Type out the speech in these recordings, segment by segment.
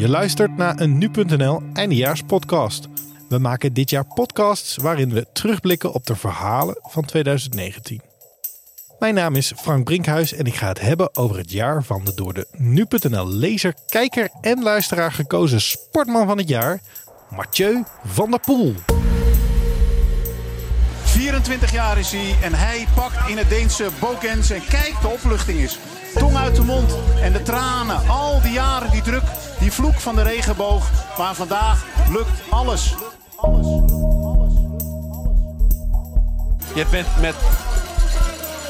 Je luistert naar een nu.nl eindejaarspodcast. We maken dit jaar podcasts waarin we terugblikken op de verhalen van 2019. Mijn naam is Frank Brinkhuis en ik ga het hebben over het jaar van de door de nu.nl lezer, kijker en luisteraar gekozen sportman van het jaar, Mathieu van der Poel. 24 jaar is hij en hij pakt in het Deense Bogens en kijk, de opluchting is. Tong uit de mond en de tranen, al die jaren die druk, die vloek van de regenboog. Maar vandaag lukt alles. Je bent met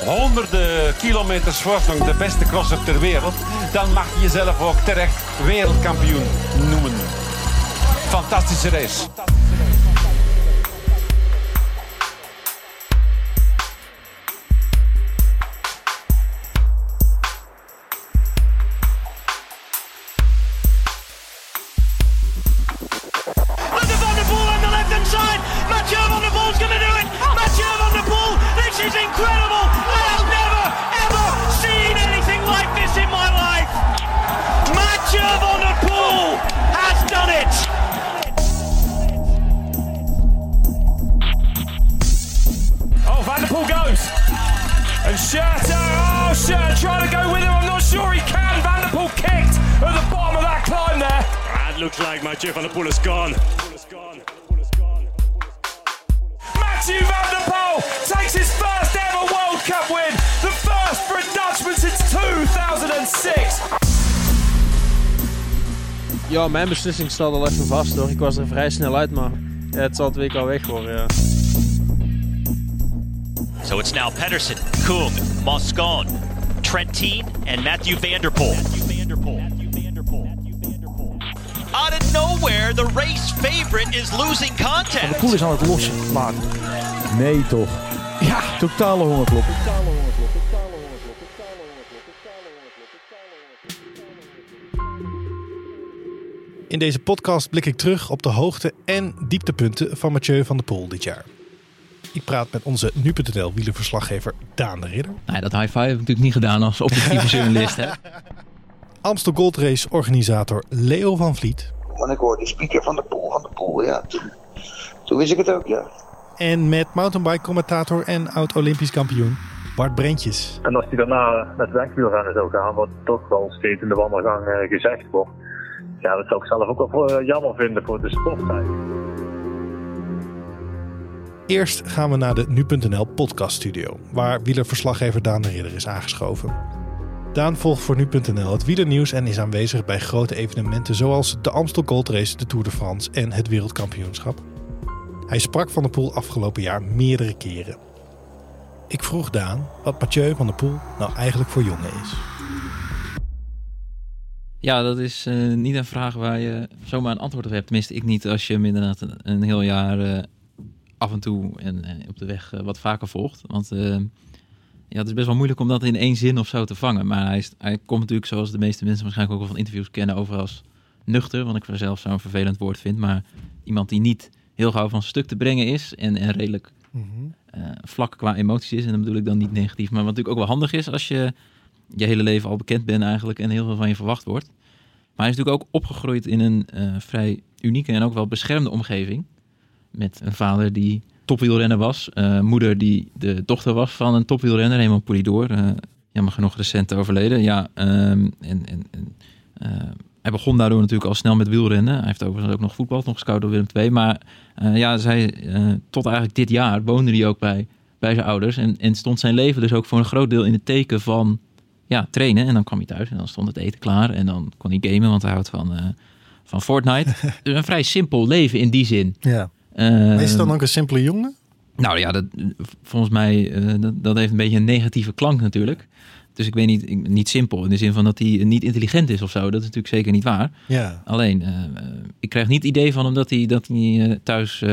honderden kilometers voorsprong de beste crosser ter wereld. Dan mag je jezelf ook terecht wereldkampioen noemen. Fantastische race. It looks like Mathieu van der Poel is gone. Matthew Van der Poel takes his first ever World Cup win. The first for a Dutchman since 2006. Ja, mijn beslissing staat al even vast hoor. Ik was er vrij snel uit, maar ja, het zal het week al weg worden. Ja. So it's now Pedersen, Kung, Moscon, Trentin, and Matthew Vanderpool. Nowhere, the race favorite is losing contact. Poel is aan het lossen, maar Nee toch. ja, Totale hongerklop. In deze podcast blik ik terug op de hoogte- en dieptepunten van Mathieu van der Poel dit jaar. Ik praat met onze nu.nl wielerverslaggever Daan de Ridder. Nee, dat high five heb ik natuurlijk niet gedaan als objectieve journalist. Hè? Amstel Gold Race organisator Leo van Vliet. Want ik hoorde speaker van de pool, van de pool, ja. Toen, toen wist ik het ook, ja. En met mountainbike commentator en oud-Olympisch kampioen Bart Brentjes. En als hij daarna met wegwielrennen zou gaan, wat toch wel steeds in de wandelgang eh, gezegd wordt. Ja, dat zou ik zelf ook wel eh, jammer vinden voor de sporttijd. Eerst gaan we naar de nu.nl podcaststudio, waar wielerverslaggever Daan de Ridder is aangeschoven. Daan volgt voor nu.nl het wielernieuws en is aanwezig bij grote evenementen zoals de Amstel Gold Race, de Tour de France en het Wereldkampioenschap. Hij sprak van der Poel afgelopen jaar meerdere keren. Ik vroeg Daan wat Mathieu van der Poel nou eigenlijk voor jongen is. Ja, dat is eh, niet een vraag waar je zomaar een antwoord op hebt. Tenminste, ik niet als je hem inderdaad een, heel jaar eh, af en toe en eh, op de weg wat vaker volgt. Want ja, het is best wel moeilijk om dat in één zin of zo te vangen. Maar hij, is, hij komt natuurlijk, zoals de meeste mensen waarschijnlijk ook wel van interviews kennen, over als nuchter. Wat ik zelf zo'n vervelend woord vind. Maar iemand die niet heel gauw van stuk te brengen is en, en redelijk eh, vlak qua emoties is. En dat bedoel ik dan niet negatief. Maar wat natuurlijk ook wel handig is als je je hele leven al bekend bent eigenlijk en heel veel van je verwacht wordt. Maar hij is natuurlijk ook opgegroeid in een eh, vrij unieke en ook wel beschermde omgeving. Met een vader die topwielrenner was. eh, moeder die de dochter was van een topwielrenner, Raymond Poulidor. eh jammer genoeg recent overleden. Ja, ehm, en, en, en, eh, hij begon daardoor natuurlijk al snel met wielrennen. Hij heeft overigens ook nog voetbal, nog gescout door Willem II. Maar ja, zij, tot eigenlijk dit jaar woonde hij ook bij, bij zijn ouders. En, en stond zijn leven dus ook voor een groot deel in het teken van ja, trainen. En dan kwam hij thuis en dan stond het eten klaar. En dan kon hij gamen, want hij houdt van, van Fortnite. dus een vrij simpel leven in die zin. Ja. Eh, is het dan ook een simpele jongen? nou ja, dat, volgens mij, eh, dat, dat heeft een beetje een negatieve klank natuurlijk. Dus ik weet niet, ik- niet simpel in de zin van dat hij niet intelligent is of zo. Dat is natuurlijk zeker niet waar. Ja. Alleen, eh, ik krijg niet het idee van hem dat hij, dat hij eh, thuis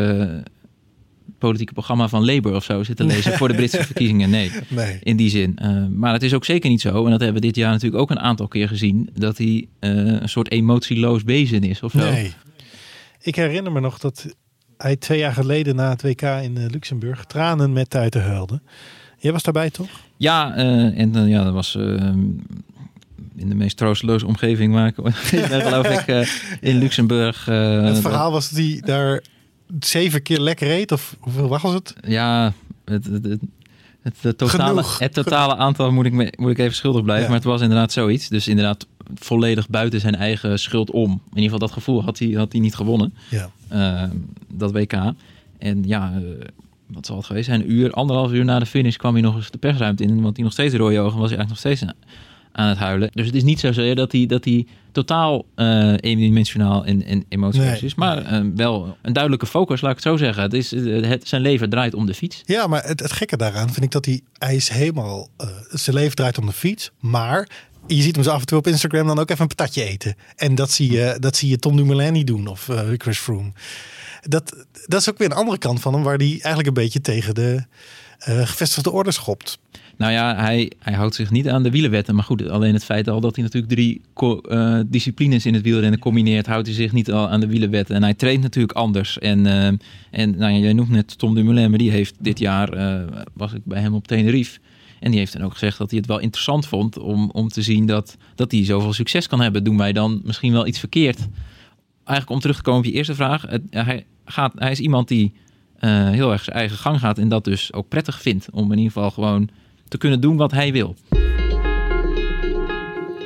politieke programma van Labour of zo zit te lezen voor de Britse verkiezingen. Nee, Nee. in die zin. Maar het is ook zeker niet zo, en dat hebben we dit jaar natuurlijk ook een aantal keer gezien, dat hij een soort emotieloos wezen is of zo. Nee. Ik herinner me nog dat hij twee jaar geleden na het WK in eh, Luxemburg tranen met tuiten huilde. Jij was daarbij toch? Ja, eh, en eh, ja, dat was. in de meest troosteloze omgeving ben, geloof ik, in Luxemburg. het verhaal was dat hij daar zeven keer lekker reed, of hoeveel was het? Ja, het, het, het, het, het totale, Genoeg. het totale aantal moet ik, me, moet ik even schuldig blijven. Ja. Maar het was inderdaad zoiets. Dus inderdaad volledig buiten zijn eigen schuld om. In ieder geval dat gevoel had hij, had hij niet gewonnen. Ja. Eh, dat WK. En ja, eh, wat zal het geweest zijn? Een uur, anderhalf uur na de finish kwam hij nog eens de persruimte in. Want hij nog steeds rode ogen was hij eigenlijk nog steeds aan- het huilen. Dus het is niet zozeer dat hij, dat hij totaal eh eendimensionaal en, en emotieloos Nee. is. Maar eh, wel een duidelijke focus, laat ik het zo zeggen. Het is, eh, het, zijn leven draait om de fiets. Ja, maar het, het gekke daaraan vind ik dat hij, hij is helemaal, zijn leven draait om de fiets, maar je ziet hem zo af en toe op Instagram dan ook even een patatje eten. En dat zie je, dat zie je Tom Dumoulin niet doen of eh, Chris Froome. Dat, dat is ook weer een andere kant van hem, waar hij eigenlijk een beetje tegen de eh, gevestigde orde schopt. Nou ja, hij, hij houdt zich niet aan de wielenwetten. Maar goed, alleen het feit al dat hij natuurlijk drie eh, disciplines in het wielrennen combineert, houdt hij zich niet al aan de wielenwetten. En hij traint natuurlijk anders. En, en nou ja, jij noemt net Tom Dumoulin, maar die heeft dit jaar, was ik bij hem op Tenerife. En die heeft dan ook gezegd dat hij het wel interessant vond om, om te zien dat, dat hij zoveel succes kan hebben. Doen wij dan misschien wel iets verkeerd? Eigenlijk om terug te komen op je eerste vraag. Hij, gaat, hij is iemand die eh, heel erg zijn eigen gang gaat en dat dus ook prettig vindt. Om in ieder geval gewoon te kunnen doen wat hij wil.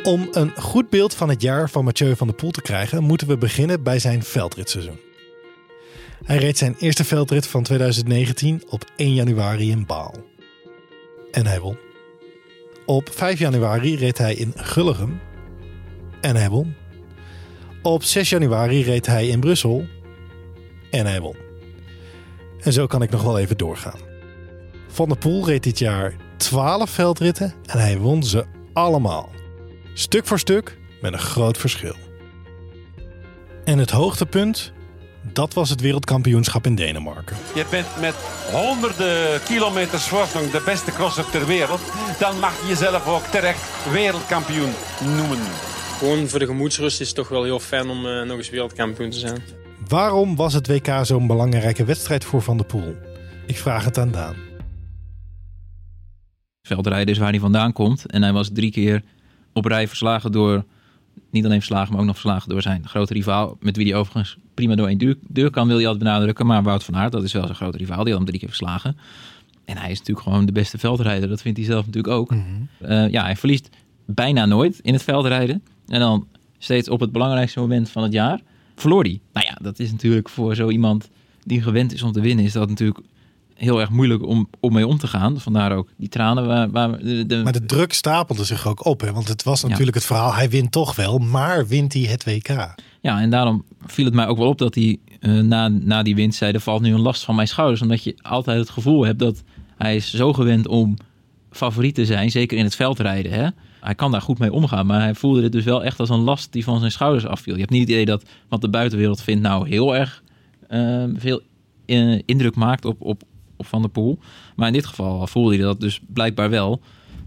Om een goed beeld van het jaar van Mathieu van der Poel te krijgen, moeten we beginnen bij zijn veldritseizoen. Hij reed zijn eerste veldrit van 2019 op 1 januari in Baal. En hij won. Op 5 januari reed hij in Gulligem. En hij won. Op 6 januari reed hij in Brussel. En hij won. En zo kan ik nog wel even doorgaan. Van der Poel reed dit jaar 12 veldritten en hij won ze allemaal. Stuk voor stuk met een groot verschil. En het hoogtepunt, dat was het wereldkampioenschap in Denemarken. Je bent met honderden kilometers voorsprong de beste crosser ter wereld. Dan mag je jezelf ook terecht wereldkampioen noemen. Gewoon voor de gemoedsrust is het toch wel heel fijn om eh, nog eens wereldkampioen te zijn. Waarom was het WK zo'n belangrijke wedstrijd voor Van der Poel? Ik vraag het aan Daan. Veldrijden is waar hij vandaan komt. En hij was drie keer op rij verslagen door, niet alleen verslagen, maar ook nog verslagen door zijn grote rivaal. Met wie hij overigens prima door één deur, kan, wil je altijd benadrukken. Maar Wout van Aert, dat is wel zijn grote rivaal. Die had hem drie keer verslagen. En hij is natuurlijk gewoon de beste veldrijder. Dat vindt hij zelf natuurlijk ook. Eh, ja, hij verliest bijna nooit in het veldrijden. En dan steeds op het belangrijkste moment van het jaar verloor hij. Nou ja, dat is natuurlijk voor zo iemand die gewend is om te winnen, is dat natuurlijk heel erg moeilijk om, om mee om te gaan. Vandaar ook die tranen waar, waar de, Maar de druk stapelde zich ook op. Hè? Want het was natuurlijk het verhaal, hij wint toch wel, maar wint hij het WK? Ja, en daarom viel het mij ook wel op dat hij eh, na, na die winst zei... er valt nu een last van mijn schouders. Omdat je altijd het gevoel hebt dat hij is zo gewend om favoriet te zijn. Zeker in het veldrijden. Hè? Hij kan daar goed mee omgaan. Maar hij voelde dit dus wel echt als een last die van zijn schouders afviel. Je hebt niet het idee dat wat de buitenwereld vindt nou heel erg eh, veel eh, indruk maakt op, op, Van der Poel. Maar in dit geval voelde hij dat dus blijkbaar wel.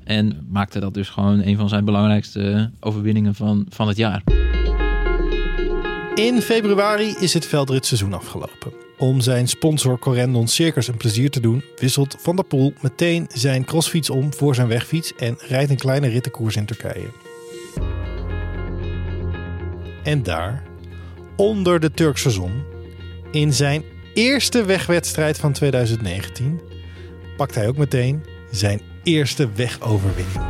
En maakte dat dus gewoon een van zijn belangrijkste overwinningen van, van het jaar. In februari is het veldritseizoen afgelopen. Om zijn sponsor Corendon Circus een plezier te doen, wisselt Van der Poel meteen zijn crossfiets om voor zijn wegfiets en rijdt een kleine rittenkoers in Turkije. En daar, onder de Turkse zon, in zijn eerste wegwedstrijd van 2019, pakt hij ook meteen zijn eerste wegoverwinning.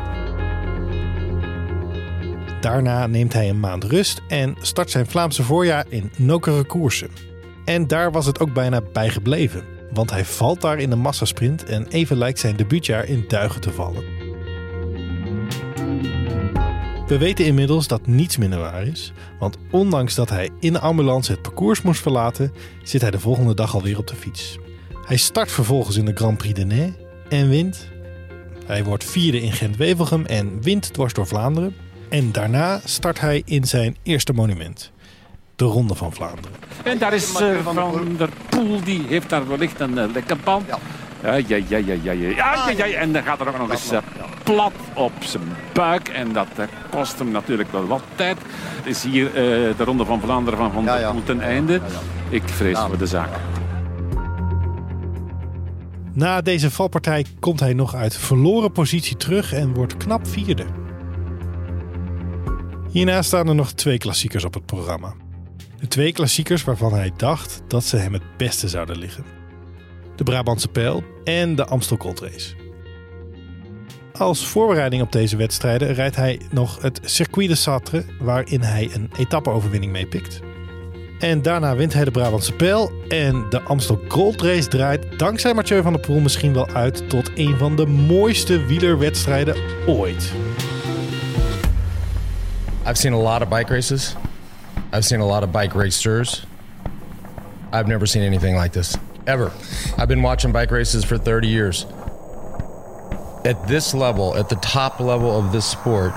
Daarna neemt hij een maand rust en start zijn Vlaamse voorjaar in nokere koersen. En daar was het ook bijna bij gebleven, want hij valt daar in de massasprint en even lijkt zijn debuutjaar in duigen te vallen. We weten inmiddels dat niets minder waar is, want ondanks dat hij in de ambulance het parcours moest verlaten, zit hij de volgende dag alweer op de fiets. Hij start vervolgens in de Grand Prix de Nez en wint. Hij wordt vierde in Gent-Wevelgem en wint dwars door Vlaanderen. En daarna start hij in zijn eerste monument, de Ronde van Vlaanderen. En daar is eh, Van der Poel, die heeft daar wellicht een uh, lekker band. Ja, ja, ja, ja, ja, ja, ja, ja, ja. En dan gaat er ook nog eens uh, plat op zijn buik. En dat uh, kost hem natuurlijk wel wat tijd. Het is hier uh, de Ronde van Vlaanderen van Van der Poel ten einde. Ik vrees voor de zaak. Na deze valpartij komt hij nog uit verloren positie terug en wordt knap vierde. Hierna staan er nog twee klassiekers op het programma. De twee klassiekers waarvan hij dacht dat ze hem het beste zouden liggen. De Brabantse Pijl en de Amstel Gold Race. Als voorbereiding op deze wedstrijden rijdt hij nog het Circuit de Satre, waarin hij een etappeoverwinning meepikt. En daarna wint hij de Brabantse Pijl en de Amstel Gold Race draait dankzij Mathieu van der Poel misschien wel uit tot een van de mooiste wielerwedstrijden ooit. I've seen a lot of bike races. I've seen a lot of bike racers. I've never seen anything like this. Ever. I've been watching bike races for 30 years. At this level, at the top level of this sport,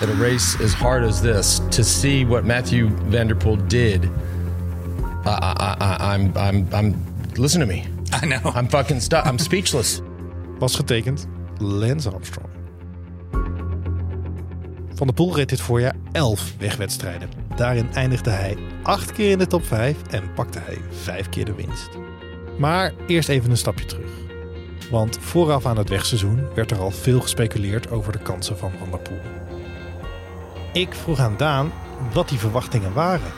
at a race as hard as this, to see what Matthew Vanderpool did, I, I, I, I'm, I'm, I'm, listen to me. I know. I'm fucking stuck. I'm speechless. Was getekend Lance Armstrong. Van der Poel reed dit voorjaar 11 wegwedstrijden. Daarin eindigde hij 8 keer in de top 5 en pakte hij 5 keer de winst. Maar eerst even een stapje terug. Want vooraf aan het wegseizoen werd er al veel gespeculeerd over de kansen van Van der Poel. Ik vroeg aan Daan wat die verwachtingen waren.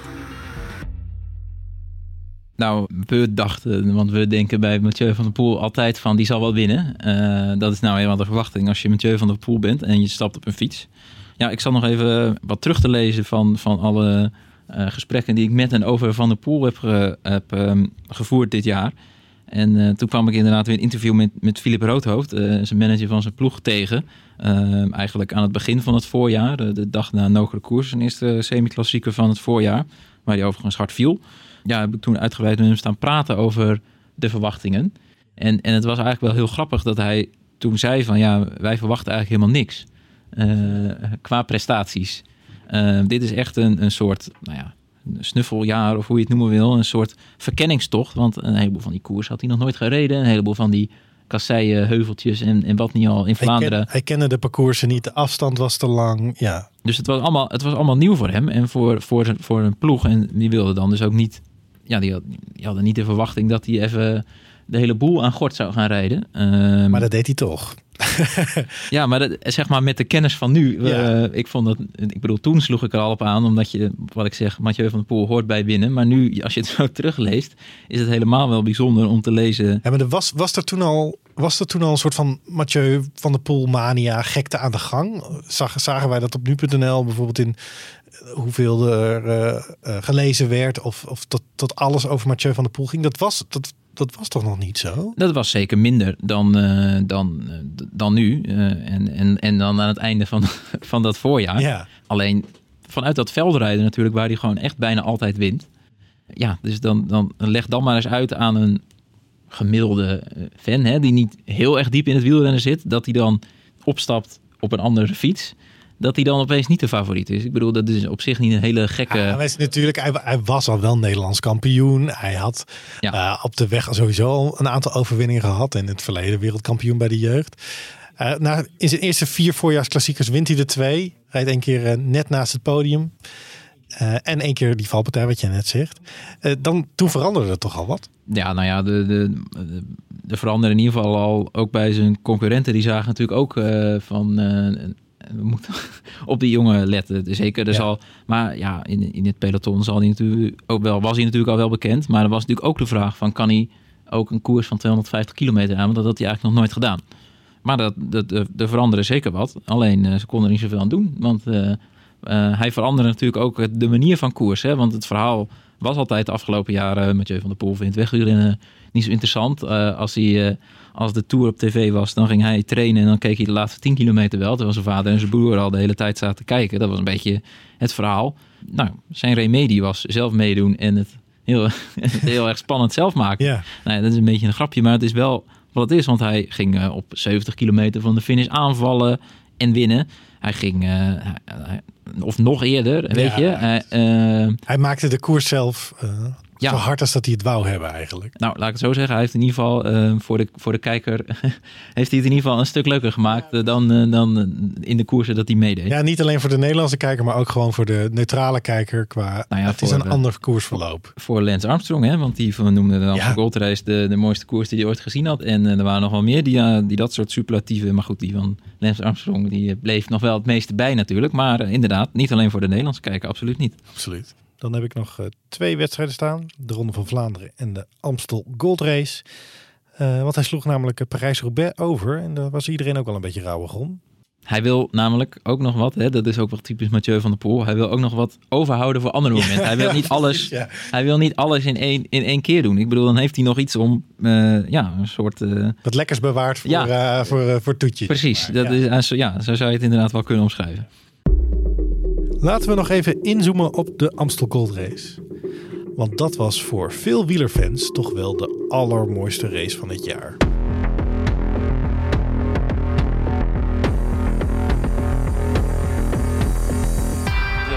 Nou, we dachten, want we denken bij Mathieu van der Poel altijd van die zal wel winnen. Uh, dat is nou helemaal de verwachting als je Mathieu van der Poel bent en je stapt op een fiets. Ja, ik zal nog even wat terug te lezen van, van alle uh, gesprekken die ik met en over Van der Poel heb, heb um, gevoerd dit jaar. En uh, toen kwam ik inderdaad weer een interview met, met Philip Roodhoofd, zijn manager van zijn ploeg, tegen. eigenlijk aan het begin van het voorjaar, de, dag na Nogere Koers, zijn eerste semi-klassieker van het voorjaar, waar hij overigens hard viel ja, heb ik toen uitgebreid met hem staan praten over de verwachtingen. En, en het was eigenlijk wel heel grappig dat hij toen zei van ja, wij verwachten eigenlijk helemaal niks qua prestaties. Uh, dit is echt een, een soort, nou ja, snuffeljaar of hoe je het noemen wil. Een soort verkenningstocht, want een heleboel van die koers had hij nog nooit gereden. Een heleboel van die kasseien, heuveltjes en, en wat niet al in Vlaanderen. Hij, ken, hij kende de parcoursen niet, de afstand was te lang. Ja. Dus het was allemaal, het was allemaal nieuw voor hem en voor, voor, voor een ploeg. En die wilde dan dus ook niet ja, die, had, die hadden niet de verwachting dat hij even de hele boel aan gort zou gaan rijden. Um, maar dat deed hij toch. ja, maar dat, zeg maar met de kennis van nu. Ja. Uh, ik vond dat, ik bedoel, toen sloeg ik er al op aan, omdat je, wat ik zeg, Mathieu van der Poel hoort bij winnen. Maar nu, als je het zo terugleest, is het helemaal wel bijzonder om te lezen. Ja, maar er was, was er toen al, was er toen al een soort van Mathieu van der Poel mania gekte aan de gang? Zag, zagen wij dat op nu.nl bijvoorbeeld in hoeveel er uh, uh, gelezen werd of, of tot alles over Mathieu van der Poel ging. Dat was, dat, dat was toch nog niet zo? Dat was zeker minder dan, uh, dan, dan nu. en, en, en dan aan het einde van, van dat voorjaar. Ja. Alleen vanuit dat veldrijden natuurlijk, waar hij gewoon echt bijna altijd wint. Ja, dus dan, dan leg dan maar eens uit aan een gemiddelde fan, hè, die niet heel erg diep in het wielrennen zit, dat hij dan opstapt op een andere fiets dat hij dan opeens niet de favoriet is. Ik bedoel, dat is op zich niet een hele gekke... Ja, hij, natuurlijk, hij, hij, was al wel Nederlands kampioen. Hij had ja. uh, op de weg sowieso al een aantal overwinningen gehad. In het verleden wereldkampioen bij de jeugd. Uh, nou, in zijn eerste vier voorjaarsklassiekers wint hij de twee. Rijdt één keer uh, net naast het podium. en één keer die valpartij, wat je net zegt. dan, toen veranderde er toch al wat? Ja, nou ja, de, de, de, de veranderde in ieder geval al ook bij zijn concurrenten. Die zagen natuurlijk ook van we moeten op die jongen letten. Zeker, er zal, maar ja, in, in het peloton zal hij natuurlijk ook wel, was hij natuurlijk al wel bekend. Maar er was natuurlijk ook de vraag van, kan hij ook een koers van 250 kilometer aan? Want dat had hij eigenlijk nog nooit gedaan. Maar dat, dat, er veranderde zeker wat. Alleen uh, ze konden er niet zoveel aan doen. Want uh, uh, hij veranderde natuurlijk ook de manier van koers. Hè? Want het verhaal was altijd de afgelopen jaren... Mathieu van der Poel vindt wegwielrennen niet zo interessant. als hij als de Tour op tv was, dan ging hij trainen en dan keek hij de laatste 10 kilometer wel. Terwijl zijn vader en zijn broer al de hele tijd zaten te kijken. Dat was een beetje het verhaal. Nou, zijn remedie was zelf meedoen en het heel, heel erg spannend zelf maken. Ja. Nou, dat is een beetje een grapje, maar het is wel wat het is. Want hij ging uh, op 70 kilometer van de finish aanvallen en winnen. Hij ging, uh, of nog eerder, weet ja, je. Uh, hij maakte de koers zelf Ja. Zo hard als dat hij het wou hebben eigenlijk. Nou, laat ik het zo zeggen. Hij heeft in ieder geval eh, voor, de, voor de kijker... heeft hij het in ieder geval een stuk leuker gemaakt... eh, dan, eh, dan eh, in de koersen dat hij meedeed. Ja, niet alleen voor de Nederlandse kijker, maar ook gewoon voor de neutrale kijker. Qua, Nou ja, het is een de- ander koersverloop. Voor Lance Armstrong, hè? want die noemde de Amstel Ja. Gold Race de, de mooiste koers die hij ooit gezien had. En er waren nog wel meer die, die dat soort superlatieven... Maar goed, die van Lance Armstrong die bleef nog wel het meeste bij natuurlijk. Maar inderdaad, niet alleen voor de Nederlandse kijker, absoluut niet. Absoluut. Dan heb ik nog eh, twee wedstrijden staan. De Ronde van Vlaanderen en de Amstel Gold Race. Eh, want hij sloeg namelijk eh, Parijs-Roubaix over. En daar was iedereen ook wel een beetje rauwig om. Hij wil namelijk ook nog wat, hè, dat is ook wel typisch Mathieu van der Poel. Hij wil ook nog wat overhouden voor andere momenten. hij wil ja, niet alles, ja. hij wil niet alles in één, in één keer doen. Ik bedoel, dan heeft hij nog iets om, ja, een soort. Wat lekkers bewaard voor, Ja. voor, voor toetjes. precies, dat. Is, ja, zo zou je het inderdaad wel kunnen omschrijven. Laten we nog even inzoomen op de Amstel Gold Race. Want dat was voor veel wielerfans toch wel de allermooiste race van het jaar.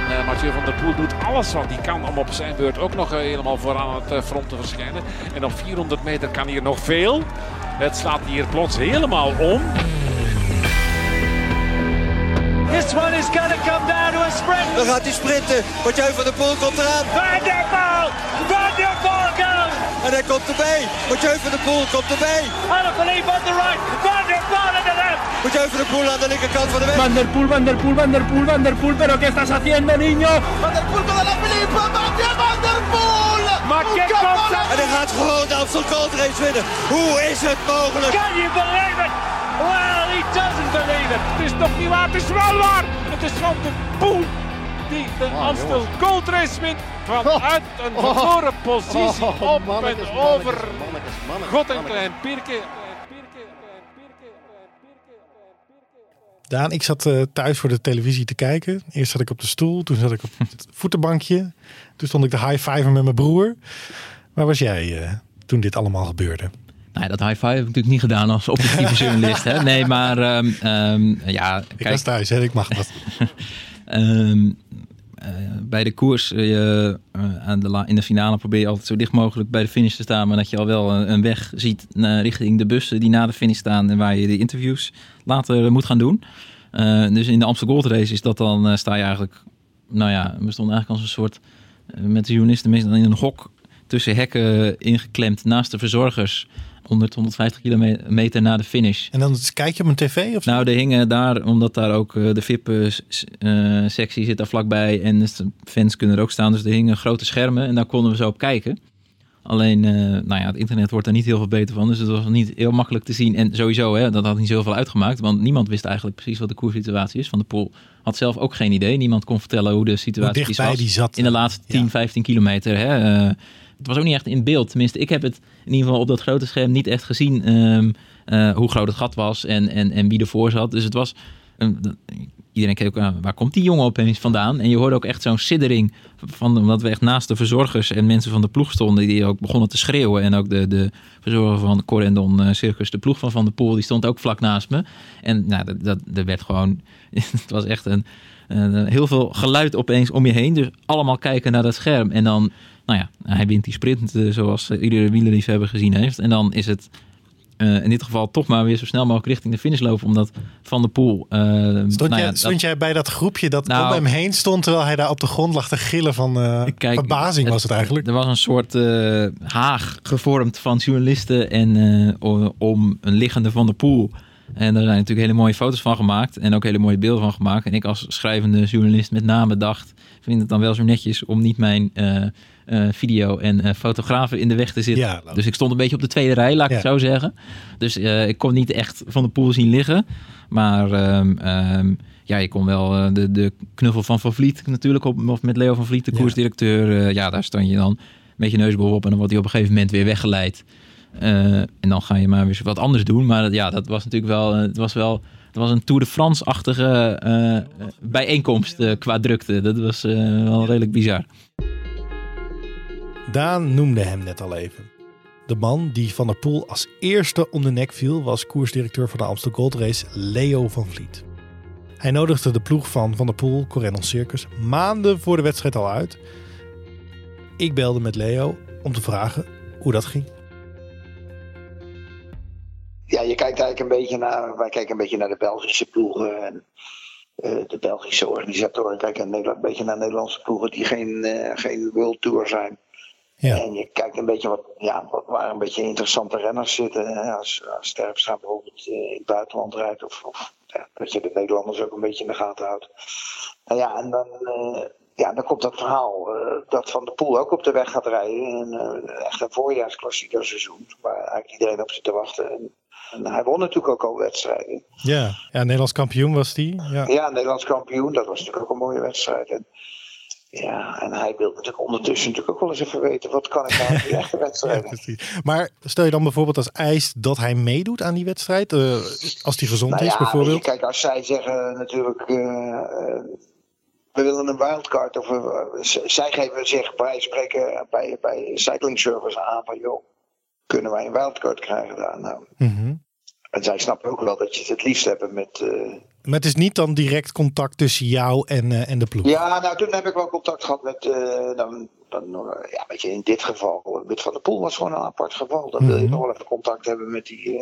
Eh, Mathieu van der Poel doet alles wat hij kan om op zijn beurt ook nog eh, helemaal vooraan het eh, front te verschijnen. En op 400 meter kan hier nog veel. Het slaat hier plots helemaal om. This one is to come down to a sprint. Dan gaat hij sprinten. Mathieu van der Poel komt eraan. Van der Poel! Van der Poel goes! En hij komt erbij. Mathieu van der Poel komt erbij. Alaphilippe on the right. Van der Poel on the left. Mathieu van der Poel aan de linkerkant van de weg. Van der Poel, Van der Poel, Van der Poel, Van der Poel, pero ¿qué estás haciendo, niño? Van der Poel met Alaphilippe. Mathieu van der Poel. Maar kijk dat- En hij gaat gewoon de Amstel Gold Race winnen. Hoe is het mogelijk? Can you believe it? Well, he doesn't Het is toch niet waar, het is wel waar. Het is van de Poel die de Amstel Gold Race wint. Vanuit een verloren positie Oh, op mannetjes, en over God en. Klein Pirke. Daan, ik zat eh, thuis voor de televisie te kijken. Eerst zat ik op de stoel, toen zat ik op het voetenbankje. Toen stond ik de high-fiven met mijn broer. Waar was jij eh, toen dit allemaal gebeurde? Nou, ja, dat high five heb ik natuurlijk niet gedaan als objectieve journalist. Hè? Nee, maar ehm, ehm, ja, Ik kijk, was thuis, hè? ik mag dat. Ehm, eh, bij de koers eh, aan de la- in de finale probeer je altijd zo dicht mogelijk bij de finish te staan. Maar dat je al wel een, een weg ziet naar, richting de bussen die na de finish staan. En waar je de interviews later moet gaan doen. Dus in de Amsterdam Gold Race is dat dan, sta je eigenlijk... Nou ja, we stonden eigenlijk als een soort... met de journalisten meestal in een hok tussen hekken ingeklemd naast de verzorgers. 100, 150 kilometer na de finish. En dan kijk je op een tv? Of? Nou, er hingen daar, omdat daar ook eh, de VIP-sectie zit daar vlakbij en de fans kunnen er ook staan. Dus er hingen grote schermen en daar konden we zo op kijken. Alleen, eh, nou ja, het internet wordt er niet heel veel beter van. Dus het was niet heel makkelijk te zien. En sowieso, hè, dat had niet zoveel uitgemaakt. Want niemand wist eigenlijk precies wat de koerssituatie is. Van de Pool had zelf ook geen idee. Niemand kon vertellen hoe de situatie dichtbij was die zat. in de laatste 10, 15 kilometer. Hè. Eh, het was ook niet echt in beeld. Tenminste, ik heb het in ieder geval op dat grote scherm niet echt gezien ehm, eh, hoe groot het gat was en, en, en wie ervoor zat. Dus het was. dat- iedereen keek ook aan, waar komt die jongen opeens vandaan? En je hoorde ook echt zo'n siddering van, omdat we echt naast de verzorgers en mensen van de ploeg stonden, die ook begonnen te schreeuwen. En ook de, de verzorger van Corendon eh, Circus, de ploeg van Van der Poel, die stond ook vlak naast me. En nou, dat, dat, er werd gewoon, het was echt een- heel veel geluid opeens om je heen. Dus allemaal kijken naar dat scherm. En dan, nou ja, hij wint die sprint eh, zoals eh, iedere wielerliefhebber gezien heeft. En dan is het eh, in dit geval toch maar weer zo snel mogelijk richting de finish lopen. Omdat Van der Poel... eh, Stond, nou jij, ja, dat- jij bij dat groepje dat Nou- om hem heen stond terwijl hij daar op de grond lag te gillen van eh, verbazing was het eigenlijk? Er was een soort eh, haag gevormd van journalisten en eh, om een liggende Van der Poel. En daar zijn natuurlijk hele mooie foto's van gemaakt en ook hele mooie beelden van gemaakt. En ik als schrijvende journalist met name dacht, vind het dan wel zo netjes om niet mijn eh, eh, video en eh, fotografen in de weg te zitten. Ja, logisch. dus ik stond een beetje op de tweede rij, laat ik het Ja. zo zeggen. Dus ik kon niet echt Van der Poel zien liggen. Maar ehm, ehm, ja, je kon wel de, de knuffel van Van Vliet natuurlijk op, of met Leo van Vliet, de Ja. koersdirecteur. eh, ja, daar stond je dan met je neus bovenop en dan wordt hij op een gegeven moment weer weggeleid. Eh, en dan ga je maar weer wat anders doen. Maar ja, dat was natuurlijk wel, eh, het was wel, het was een Tour de France-achtige eh, bijeenkomst qua drukte. Dat was wel redelijk bizar. Daan noemde hem net al even. De man die Van der Poel als eerste om de nek viel was koersdirecteur van de Amstel Gold Race Leo van Vliet. Hij nodigde de ploeg van Van der Poel, Corendon Circus, maanden voor de wedstrijd al uit. Ik belde met Leo om te vragen hoe dat ging. Kijkt eigenlijk een beetje naar, wij kijken een beetje naar de Belgische ploegen. En, uh, de Belgische organisatoren kijken een beetje naar Nederlandse ploegen die geen, uh, geen World Tour zijn. Ja. En je kijkt een beetje wat, ja, wat waar een beetje interessante renners zitten. Hè? Als, als Terpstra bijvoorbeeld in het buitenland rijdt. Of, of ja, dat je de Nederlanders ook een beetje in de gaten houdt. En ja, en dan, uh, ja, dan komt dat verhaal uh, dat Van de Poel ook op de weg gaat rijden. En, uh, echt een voorjaarsklassieker seizoen. Waar eigenlijk iedereen op zit te wachten. En, en hij won natuurlijk ook al wedstrijden. Ja, ja Nederlands kampioen was die. Ja. ja, Nederlands kampioen. Dat was natuurlijk ook een mooie wedstrijd. En, ja, en hij wil natuurlijk ondertussen natuurlijk ook wel eens even weten... wat kan ik nou in die echte wedstrijden. ja, maar stel je dan bijvoorbeeld als eis dat hij meedoet aan die wedstrijd? Uh, als hij gezond nou is bijvoorbeeld? Je, kijk, als zij zeggen natuurlijk... Uh, we willen een wildcard. Of zij geven zich bij spreken bij, bij Cycling Service aan van... joh, kunnen wij een wildcard krijgen daar? Nou, mm -hmm. En zij snappen ook wel dat je het het liefst hebt met... Uh... Maar het is niet dan direct contact tussen jou en, uh, en de ploeg? Ja, nou toen heb ik wel contact gehad met... Uh, dan, dan, ja, weet je, in dit geval, met Van der Poel was gewoon een apart geval. Dan mm -hmm. wil je nog wel even contact hebben met die,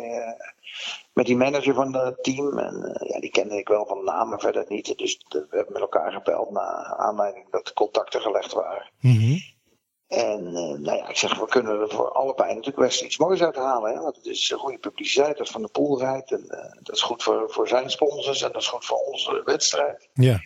met die manager van het team. En ja, die kende ik wel van namen verder niet. Dus we hebben met elkaar gebeld na aanleiding dat de contacten gelegd waren. Mm -hmm. En uh, nou ja, ik zeg, we kunnen er voor allebei natuurlijk best iets moois uithalen. Hè? Want het is goede publiciteit dat Van de Poel rijdt. En uh, dat is goed voor, voor zijn sponsors en dat is goed voor onze wedstrijd. Ja.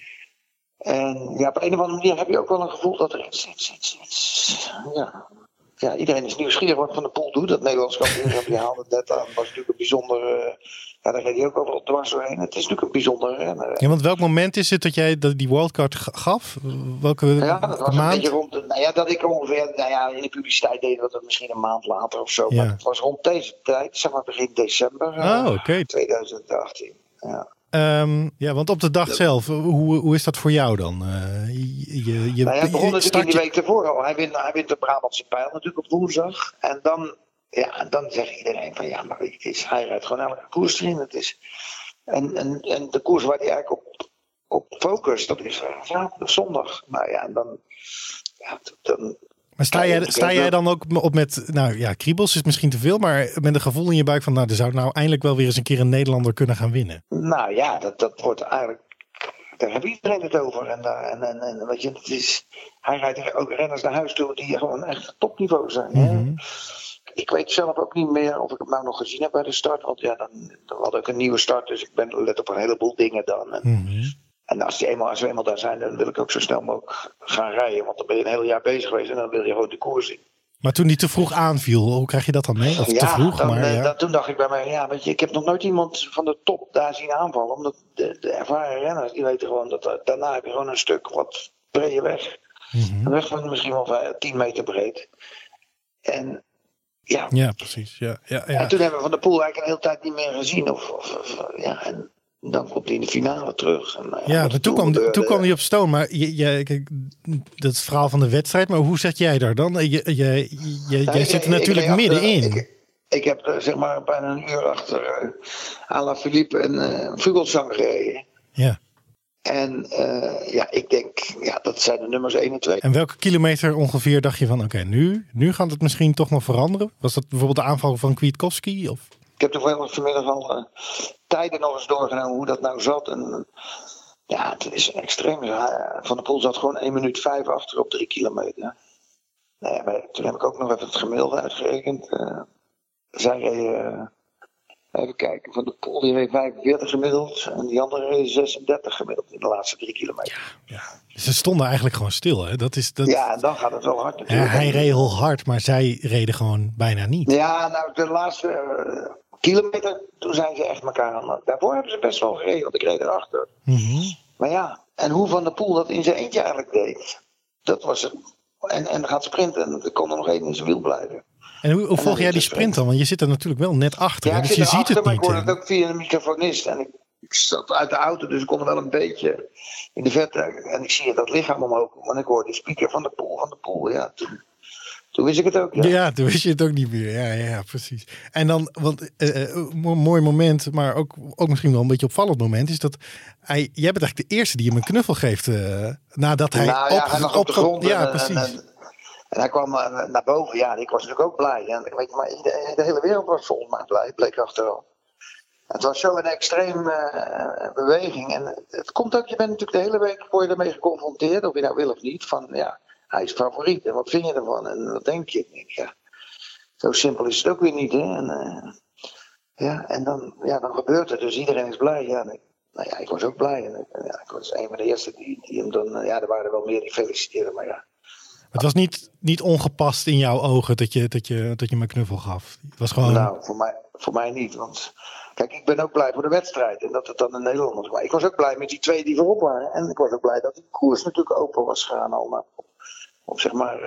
En ja, op een of andere manier heb je ook wel een gevoel dat er iets, iets, iets, iets ja. ja, iedereen is nieuwsgierig wat Van de Poel doet. Dat Nederlands kampioenschap, je haalde net aan, was natuurlijk een bijzonder... Uh, ja, daar reed hij ook overal dwars doorheen. Het is natuurlijk een bijzondere renner. Ja, want welk moment is het dat jij dat die wildcard gaf? Welke ja, dat was maand? een beetje rond... De, nou ja, dat ik ongeveer... Nou ja, in de publiciteit deed dat het misschien een maand later of zo. Ja. Maar het was rond deze tijd, zeg maar begin december. Oh, oké. Okay. 2018, ja. Um, ja, want op de dag zelf, hoe, hoe is dat voor jou dan? Uh, je, je, nou ja, begon natuurlijk in de week ervoor al. Hij wint, hij wint de Brabantse pijl natuurlijk op woensdag. En dan ja, dan zegt iedereen van ja, maar het is, hij rijdt gewoon elke koers erin. Het is, en, en, en de koers waar hij eigenlijk op, op focust, dat is zaterdag, zondag. Nou ja, en dan. Ja, dan maar sta jij, sta jij dan ook op met, nou ja, kriebels is misschien te veel, maar met een gevoel in je buik van, nou, er zou nou eindelijk wel weer eens een keer een Nederlander kunnen gaan winnen? Nou ja, dat, dat wordt eigenlijk, daar heeft iedereen het over. En, en, en, en weet je, het is, hij rijdt ook renners naar huis toe die gewoon echt topniveau zijn. Mhm. Ik weet zelf ook niet meer of ik hem nou nog gezien heb bij de start. Want ja, dan, dan had ik een nieuwe start. Dus ik ben let op een heleboel dingen dan. En, mm -hmm. en als, die eenmaal, als we eenmaal daar zijn, dan wil ik ook zo snel mogelijk gaan rijden. Want dan ben je een heel jaar bezig geweest en dan wil je gewoon de koers zien. Maar toen die te vroeg aanviel, hoe krijg je dat dan mee? Of ja, te vroeg, dan, maar ja. dan, toen dacht ik bij mij, ja, weet je, ik heb nog nooit iemand van de top daar zien aanvallen. Omdat de, de ervaren renners, die weten gewoon dat daarna heb je gewoon een stuk wat brede weg. Mm -hmm. Een weg van misschien wel 10 meter breed. En ja. ja, precies. Ja, ja, ja. En toen hebben we Van de Poel eigenlijk een hele tijd niet meer gezien. Of, of, of ja, en dan komt hij in de finale terug. En, ja, ja maar toen, kwam, de, toen kwam hij op stoom. Maar je, je, kijk, dat is het verhaal van de wedstrijd. Maar hoe zat jij daar dan? Je, je, je, nou, zit er natuurlijk ik, middenin. Ik, ik heb zeg maar bijna een uur achter uh, Alain Philippe en uh, Vogelsang gereden. Ja. En uh, ja, ik denk, ja, dat zijn de nummers 1 en 2. En welke kilometer ongeveer dacht je van, oké, okay, nu, nu gaat het misschien toch nog veranderen? Was dat bijvoorbeeld de aanval van Kwiatkowski? Of? Ik heb toevallig vanmiddag al uh, tijden nog eens doorgenomen hoe dat nou zat. En ja, het is extreem. Van der Poel zat gewoon 1 minuut 5 achter op 3 kilometer. Nee, maar toen heb ik ook nog even het gemiddelde uitgerekend. Uh, zij reden, even kijken, Van de Poel die reed 45 gemiddeld. En die andere reed 36 gemiddeld in de laatste 3 kilometer. Ja, ja. Ze stonden eigenlijk gewoon stil. Hè? Dat is, dat... Ja, dan gaat het wel hard natuurlijk. Ja, hij reed heel hard, maar zij reden gewoon bijna niet. Ja, nou de laatste uh, kilometer, toen zijn ze echt elkaar aan. Daarvoor hebben ze best wel gereden, want ik reed erachter. Mm -hmm. Maar ja, en hoe Van der Poel dat in zijn eentje eigenlijk deed, dat was het. En, en gaat sprinten en er kon er nog één in zijn wiel blijven. En hoe, hoe volg jij die sprint dan? Want je zit er natuurlijk wel net achter. Ja, ik dus je ziet het maar niet. ik hoorde het ook via een microfonist. En ik, ik zat uit de auto, dus ik kon er wel een beetje in de verte. En ik zie dat lichaam omhoog. En ik hoor de speaker van de pool, van de pool. Ja, toen, toen wist ik het ook. Ja. ja, toen wist je het ook niet meer. Ja, ja, precies. En dan, want uh, uh, mooi moment, maar ook, ook misschien wel een beetje opvallend moment, is dat hij, jij bent eigenlijk de eerste die hem een knuffel geeft uh, nadat hij nou, op, ja, hij op, op de grond. ja, en, precies. En, en, En hij kwam uh, naar boven, ja, ik was natuurlijk ook blij. En, weet je, maar de, hele wereld was volgens mij blij, bleek achteraf. Het was zo een extreme uh, beweging. En het, komt ook, je bent natuurlijk de hele week word je ermee geconfronteerd, of je nou wil of niet. Van ja, hij is favoriet. En wat vind je ervan? En wat denk je? Denk, ja, zo simpel is het ook weer niet. Hè? En, uh, ja, en dan, ja, dan gebeurt het. Dus iedereen is blij. Ja, ik, nou ja, ik was ook blij. En, ja, ik was een van de eerste die, die hem dan. Ja, er waren wel meer die feliciteerden, maar ja. Het was niet, niet ongepast in jouw ogen dat je, dat, je, dat je me knuffel gaf. Het was gewoon... Nou, voor mij, voor mij niet. Want kijk, ik ben ook blij voor de wedstrijd. En dat het dan in Nederland was. Ik was ook blij met die twee die voorop waren. En ik was ook blij dat die koers natuurlijk open was gegaan al. op zeg maar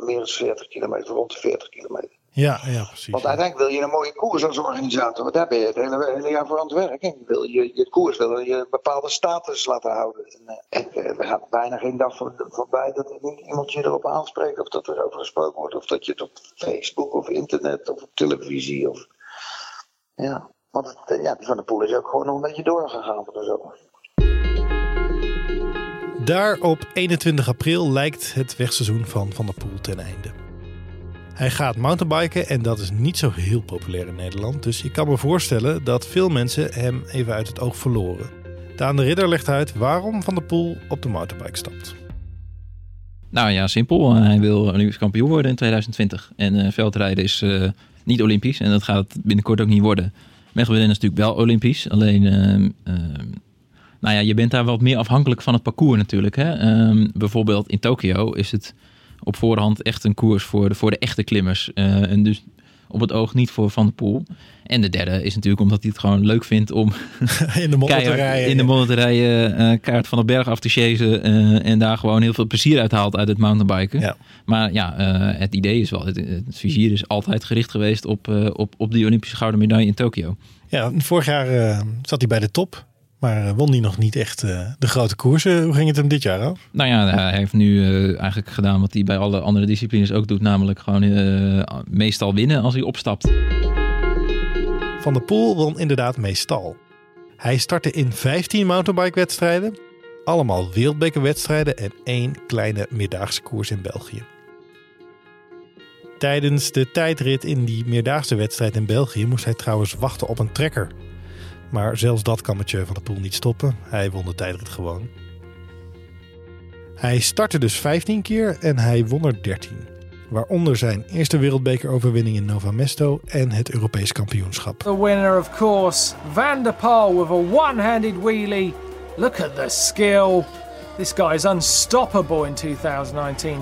meer dan 40 kilometer, rond de 40 kilometer. Ja, ja, precies. Want uiteindelijk wil je een mooie koers als organisator. Want daar ben je het hele, hele jaar voor aan het werk. En wil je, je koers wil je een bepaalde status laten houden. En, en er gaat bijna geen dag voor, voorbij dat er niet iemand je erop aanspreekt. Of dat er over gesproken wordt. Of dat je het op Facebook of internet of op televisie. Of, ja, want het, ja, die Van de Poel is ook gewoon nog een beetje doorgegaan voor de zomer. Daar op 21 april lijkt het wegseizoen van Van der Poel ten einde. Hij gaat mountainbiken en dat is niet zo heel populair in Nederland. Dus ik kan me voorstellen dat veel mensen hem even uit het oog verloren. Daan de Ridder legt uit waarom Van der Poel op de mountainbike stapt. Nou ja, simpel. Hij wil Olympisch kampioen worden in 2020. En uh, veldrijden is uh, niet Olympisch en dat gaat binnenkort ook niet worden. Mechelen is natuurlijk wel Olympisch. Alleen uh, nou ja, je bent daar wat meer afhankelijk van het parcours natuurlijk. Hè? Um, bijvoorbeeld in Tokio is het op voorhand echt een koers voor de, voor de echte klimmers. Uh, en dus op het oog niet voor Van der Poel. En de derde is natuurlijk omdat hij het gewoon leuk vindt om in de modder te rijden, in de modder te rijden uh, kaart van de berg af te chasen uh, en daar gewoon heel veel plezier uit haalt uit het mountainbiken. Ja. Maar ja, uh, het idee is wel, het, het vizier is altijd gericht geweest op, op, op die Olympische gouden medaille in Tokio. Ja, vorig jaar zat hij bij de top. Maar won hij nog niet echt uh, de grote koersen? Hoe ging het hem dit jaar af? Nou ja, hij heeft nu uh, eigenlijk gedaan wat hij bij alle andere disciplines ook doet. Namelijk gewoon uh, meestal winnen als hij opstapt. Van der Poel won inderdaad meestal. Hij startte in 15 mountainbike-wedstrijden. Allemaal wereldbekerwedstrijden en één kleine meerdaagse koers in België. Tijdens de tijdrit in die meerdaagse wedstrijd in België moest hij trouwens wachten op een trekker. Maar zelfs dat kan Mathieu van der Poel niet stoppen. Hij won de tijdrit gewoon. Hij startte dus 15 keer en hij won er 13. Waaronder zijn eerste wereldbekeroverwinning in Nova Mesto en het Europees kampioenschap. The winner of course, Van der Poel with a one-handed wheelie. Look at the skill. This guy is unstoppable in 2019.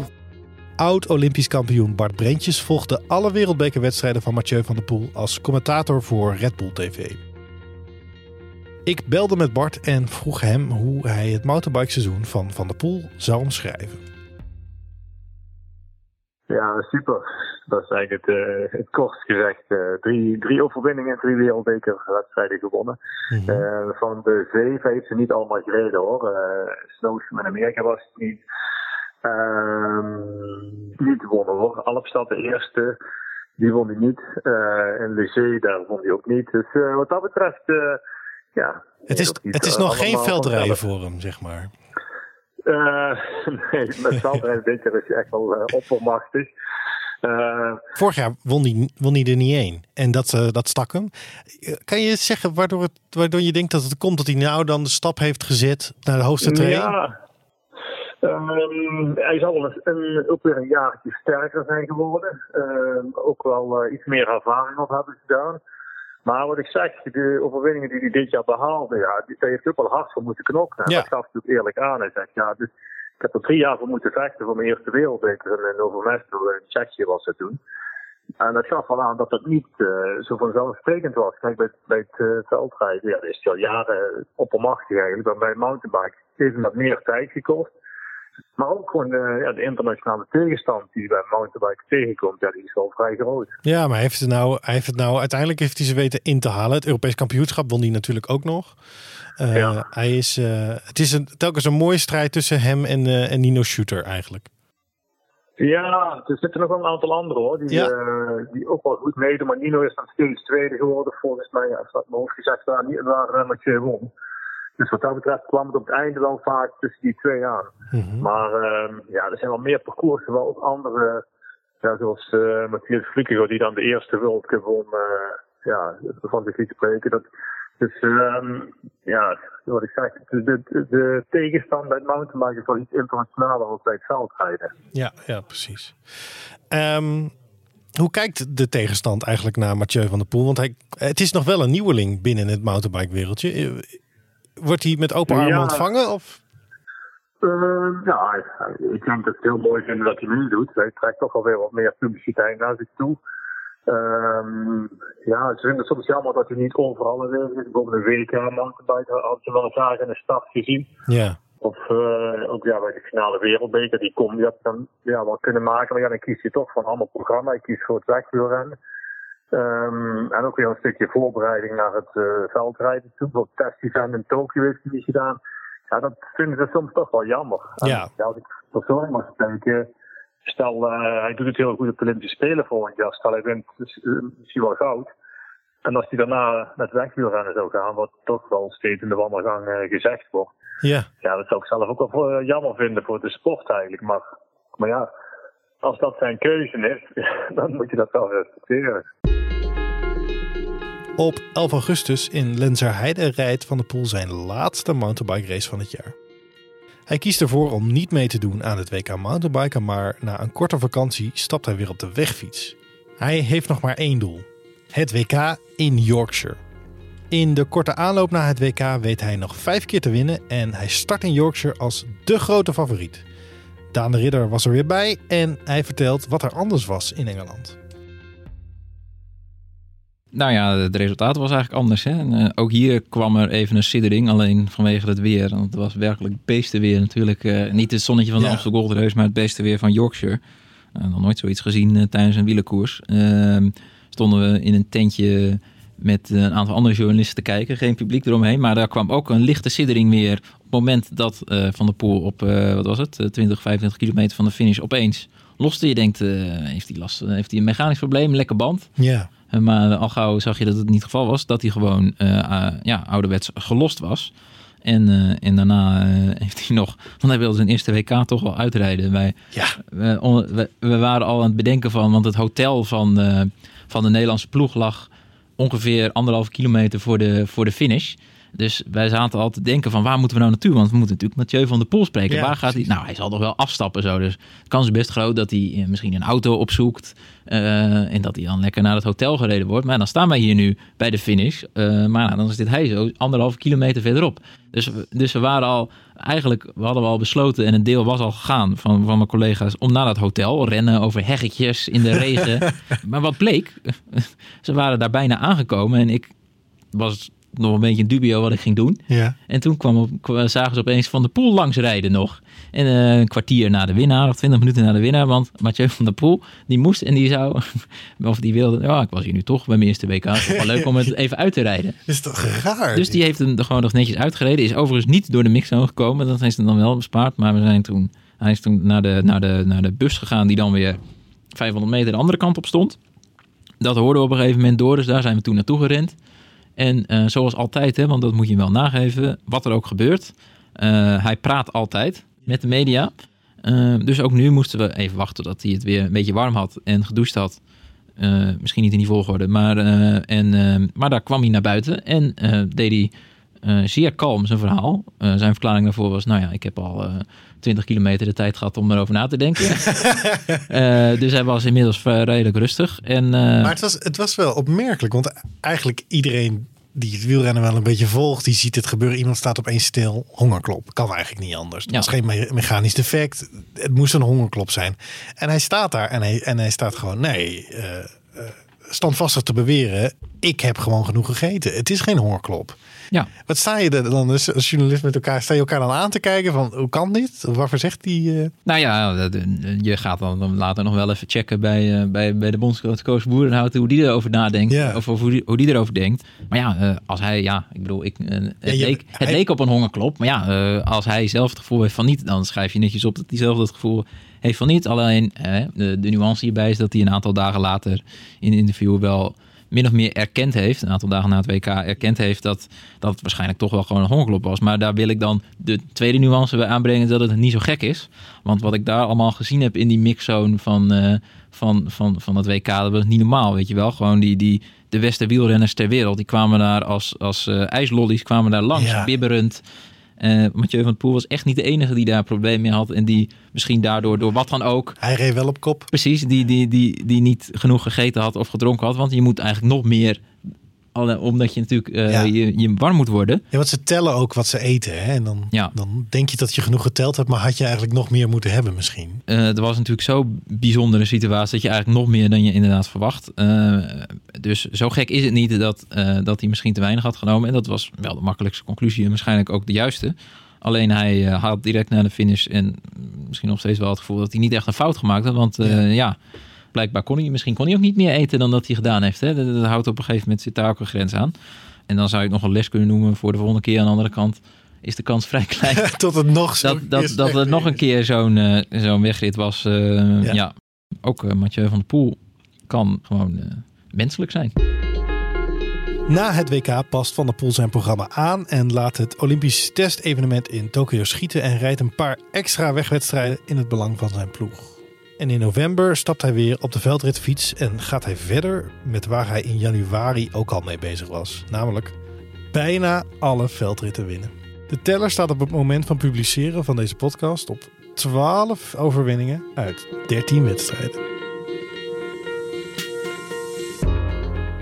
Oud-Olympisch kampioen Bart Brentjes volgde alle wereldbekerwedstrijden van Mathieu van der Poel als commentator voor Red Bull TV. Ik belde met Bart en vroeg hem hoe hij het mountainbikeseizoen van Van der Poel zou omschrijven. Ja, super. Dat is eigenlijk het, uh, het kort gezegd. Uh, drie, drie overwinningen en drie wereldbekerwedstrijden gewonnen. Mm -hmm. uh, van de zeven heeft ze niet allemaal gereden hoor. Snowshoe in Amerika was het niet. niet gewonnen hoor. Alpstad de eerste. Die won hij niet. en Leger, daar won hij ook niet. Dus wat dat betreft ja. Het is, het is nog geen veldrijden voor hem, zeg maar. Uh, nee, met veldrijden denk ik is hij echt wel uh, oppermachtig. Uh, Vorig jaar won hij, won hij er niet één. En dat, uh, dat stak hem. Kan je zeggen waardoor, het, waardoor je denkt dat het komt dat hij nou dan de stap heeft gezet naar de hoogste training? Ja. Um, hij zal wel eens een, ook weer een jaartje sterker zijn geworden. Uh, ook wel iets meer ervaring op hebben gedaan. Maar wat ik zeg, de overwinningen die hij dit jaar behaalde, ja, daar heeft ook wel hard voor moeten knokken. Ja. Dat gaf hij natuurlijk eerlijk aan. Hij zegt, ja, dus, ik heb er drie jaar voor moeten vechten voor mijn eerste wereldbeker. En over Mesto in Tsjechië was het toen. En dat gaf wel aan dat het niet uh, zo vanzelfsprekend was. Kijk, bij, bij het uh, veldrijden, ja, dat is al jaren oppermachtig eigenlijk. Maar bij mountainbike heeft het meer tijd gekost. Maar ook gewoon de, ja, de internationale tegenstand die bij mountainbike tegenkomt, ja, die is wel vrij groot. Ja, maar heeft het nou, hij heeft het nou uiteindelijk heeft hij ze weten in te halen. Het Europees kampioenschap won hij natuurlijk ook nog. Uh, ja. hij is, uh, het is een, telkens een mooie strijd tussen hem en, uh, en Nino Shooter eigenlijk. Ja, er zitten nog wel een aantal anderen hoor, die, ja. die ook wel goed meedoen. Maar Nino is dan steeds tweede geworden volgens mij, als dat mijn hoofd gezegd waar, waar Mathieu won. Dus wat dat betreft kwam het op het einde wel vaak tussen die twee aan. Maar ehm, ja, er zijn wel meer parcoursen, wel ook andere, ja, zoals uh, Matthias Vliekego, die dan de eerste World Cup won, uh, ja, van zich liet spreken. Dat, dus um, ja, wat ik zeg, de, de, de tegenstand bij het mountainbiken is wel iets internationaler dan bij het veldrijden. Ja, ja, precies. Um, hoe kijkt de tegenstand eigenlijk naar Mathieu van der Poel? Want hij, het is nog wel een nieuweling binnen het mountainbike wereldje. Wordt hij met open armen Ja. ontvangen? Of? Uh, ja, ik denk dat het heel mooi vinden dat hij nu doet. Hij trekt toch alweer wat meer publiciteit naar zich toe. Um, ja, ze vinden het soms jammer dat hij niet overal aanwezig is. Bijvoorbeeld een WK mountainbike had je wel graag in de stad gezien. Ja. Of uh, ook ja, bij de finale wereldbeker, die kom je dan ja, wel kunnen maken. Maar ja, dan kies je toch van allemaal programma. Je kiest voor het wegwielrennen. Um, en ook weer een stukje voorbereiding naar het uh, veldrijden toe. Bijvoorbeeld testevent in Tokio heeft hij niet gedaan. Ja, dat vinden ze soms toch wel jammer. Ja. En, ja als ik persoonlijk mag spreken, stel uh, hij doet het heel goed op de Olympische Spelen volgend jaar. Stel hij wint dus, uh, misschien wel goud. En als hij daarna met wegwielrennen zou gaan, wat toch wel steeds in de wandelgang gezegd wordt. Ja. Ja, dat zou ik zelf ook wel jammer vinden voor de sport eigenlijk. Maar, maar ja, als dat zijn keuze is, dan moet je dat wel respecteren. Op 11 augustus in Lenzerheide rijdt Van der Poel zijn laatste mountainbike race van het jaar. Hij kiest ervoor om niet mee te doen aan het WK mountainbiken, maar na een korte vakantie stapt hij weer op de wegfiets. Hij heeft nog maar één doel: het WK in Yorkshire. In de korte aanloop naar het WK weet hij nog vijf keer te winnen en hij start in Yorkshire als de grote favoriet. Daan de Ridder was er weer bij en hij vertelt wat er anders was in Engeland. Nou ja, het resultaat was eigenlijk anders. Hè? En, uh, ook hier kwam er even een siddering, alleen vanwege het weer. Want het was werkelijk het beste weer natuurlijk. Uh, niet het zonnetje van de ja. Amstel Gold Race, maar het beste weer van Yorkshire. Uh, nog nooit zoiets gezien tijdens een wielerkoers. Ehm, stonden we in een tentje met een aantal andere journalisten te kijken. Geen publiek eromheen, maar daar kwam ook een lichte siddering weer. Op het moment dat uh, Van der Poel op, uh, wat was het, 20, 25 kilometer van de finish opeens loste. Je denkt, uh, heeft hij last, heeft hij een mechanisch probleem, een lekke band? Ja. Maar al gauw zag je dat het niet het geval was. Dat hij gewoon ja, ouderwets gelost was. En, uh, en daarna uh, heeft hij nog, want hij wilde zijn eerste WK toch wel uitrijden. Wij, ja. we, on, we, we, waren al aan het bedenken van, want het hotel van, uh, van de Nederlandse ploeg lag ongeveer anderhalf kilometer voor de, voor de finish. Dus wij zaten al te denken van waar moeten we nou naartoe? Want we moeten natuurlijk Mathieu van der Poel spreken. Ja, waar gaat hij? Nou, hij zal toch wel afstappen zo. Dus de kans is best groot dat hij misschien een auto opzoekt. Uh, en dat hij dan lekker naar het hotel gereden wordt. Maar dan staan wij hier nu bij de finish. Uh, maar nou, dan is dit hij zo anderhalve kilometer verderop. Dus, dus we waren al eigenlijk, we hadden we al besloten en een deel was al gegaan van, van mijn collega's om naar dat hotel. Rennen over heggetjes in de regen. maar wat bleek, ze waren daar bijna aangekomen en ik was nog een beetje in dubio wat ik ging doen. Ja. En toen kwam op, zagen ze opeens Van der Poel langs rijden nog. En uh, een kwartier na de winnaar, of twintig minuten na de winnaar. Want Mathieu van der Poel, die moest en die zou, of die wilde... Ja, ik was hier nu toch bij mijn eerste WK. Het is wel leuk om het even uit te rijden. Dat is toch raar? Dus die heeft hem er gewoon nog netjes uitgereden. Is overigens niet door de mixzone gekomen. Dat heeft hem dan wel bespaard. Maar we zijn toen, hij is toen naar de, naar, de, naar de bus gegaan die dan weer 500 meter de andere kant op stond. Dat hoorden we op een gegeven moment door. Dus daar zijn we toen naartoe gerend. En uh, zoals altijd, hè, want dat moet je wel nageven, wat er ook gebeurt. Uh, hij praat altijd met de media. Uh, dus ook nu moesten we even wachten tot hij het weer een beetje warm had en gedoucht had. misschien niet in die volgorde, maar, en, maar daar kwam hij naar buiten en deed hij zeer kalm zijn verhaal. zijn verklaring daarvoor was, nou ja, ik heb al 20 kilometer de tijd gehad om erover na te denken. dus hij was inmiddels redelijk rustig. En, uh, maar het was, het was wel opmerkelijk, want eigenlijk iedereen die het wielrennen wel een beetje volgt, die ziet het gebeuren. Iemand staat opeens stil, hongerklop. Kan eigenlijk niet anders. Het ja. was geen me mechanisch defect. Het moest een hongerklop zijn. En hij staat daar en hij, en hij staat gewoon, nee, uh, uh, standvastig te beweren. Ik heb gewoon genoeg gegeten. Het is geen hongerklop. Ja. Wat sta je er dan dus als journalist met elkaar? Sta je elkaar dan aan te kijken van hoe kan dit? Waarvoor zegt die? Uh... Nou ja, je gaat dan later nog wel even checken bij, uh, bij, bij de bondscoach Boerenhout hoe die erover nadenkt. Ja. Of hoe die, hoe die erover denkt. Maar ja, uh, als hij, ja, ik bedoel, ik, het, ja, je, leek, het hij... leek op een hongerklop. Maar ja, als hij zelf het gevoel heeft van niet, dan schrijf je netjes op dat hij zelf het gevoel heeft van niet. Alleen de, de nuance hierbij is dat hij een aantal dagen later in een interview wel min of meer erkend heeft, een aantal dagen na het WK erkend heeft dat, dat het waarschijnlijk toch wel gewoon een hongerklop was. Maar daar wil ik dan de tweede nuance bij aanbrengen dat het niet zo gek is. Want wat ik daar allemaal gezien heb in die mixzone van, uh, van, van, van het WK, dat was niet normaal, weet je wel. Gewoon die, die, de beste wielrenners ter wereld, die kwamen daar als, als uh, ijslollies, kwamen daar langs, ja. bibberend. Uh, Mathieu van der Poel was echt niet de enige die daar problemen mee had. En die misschien daardoor, door wat dan ook... Hij reed wel op kop. Precies, die, die, die, die niet genoeg gegeten had of gedronken had. Want je moet eigenlijk nog meer omdat je natuurlijk uh, ja. je, je, warm moet worden. Ja, want ze tellen ook wat ze eten. Hè? En dan, ja. dan denk je dat je genoeg geteld hebt, maar had je eigenlijk nog meer moeten hebben misschien. Uh, het was natuurlijk zo'n bijzondere situatie dat je eigenlijk nog meer dan je inderdaad verwacht. Uh, dus zo gek is het niet dat, dat hij misschien te weinig had genomen. En dat was wel de makkelijkste conclusie en waarschijnlijk ook de juiste. Alleen hij had direct na de finish en misschien nog steeds wel het gevoel dat hij niet echt een fout gemaakt had. Want ja, ja blijkbaar kon hij, misschien kon hij ook niet meer eten dan dat hij gedaan heeft. Hè? Dat, dat, houdt op een gegeven moment, zit daar ook een grens aan. En dan zou je het nog een les kunnen noemen voor de volgende keer. Aan de andere kant is de kans vrij klein. Tot het nog zo Dat, dat, dat het nog een keer zo'n uh, zo'n wegrit was. Uh, ja. ja. ook uh, Mathieu van der Poel kan gewoon menselijk zijn. Na het WK past Van der Poel zijn programma aan en laat het Olympisch testevenement in Tokio schieten en rijdt een paar extra wegwedstrijden in het belang van zijn ploeg. En in november stapt hij weer op de veldritfiets en gaat hij verder met waar hij in januari ook al mee bezig was. Namelijk bijna alle veldritten winnen. De teller staat op het moment van publiceren van deze podcast op 12 overwinningen uit 13 wedstrijden.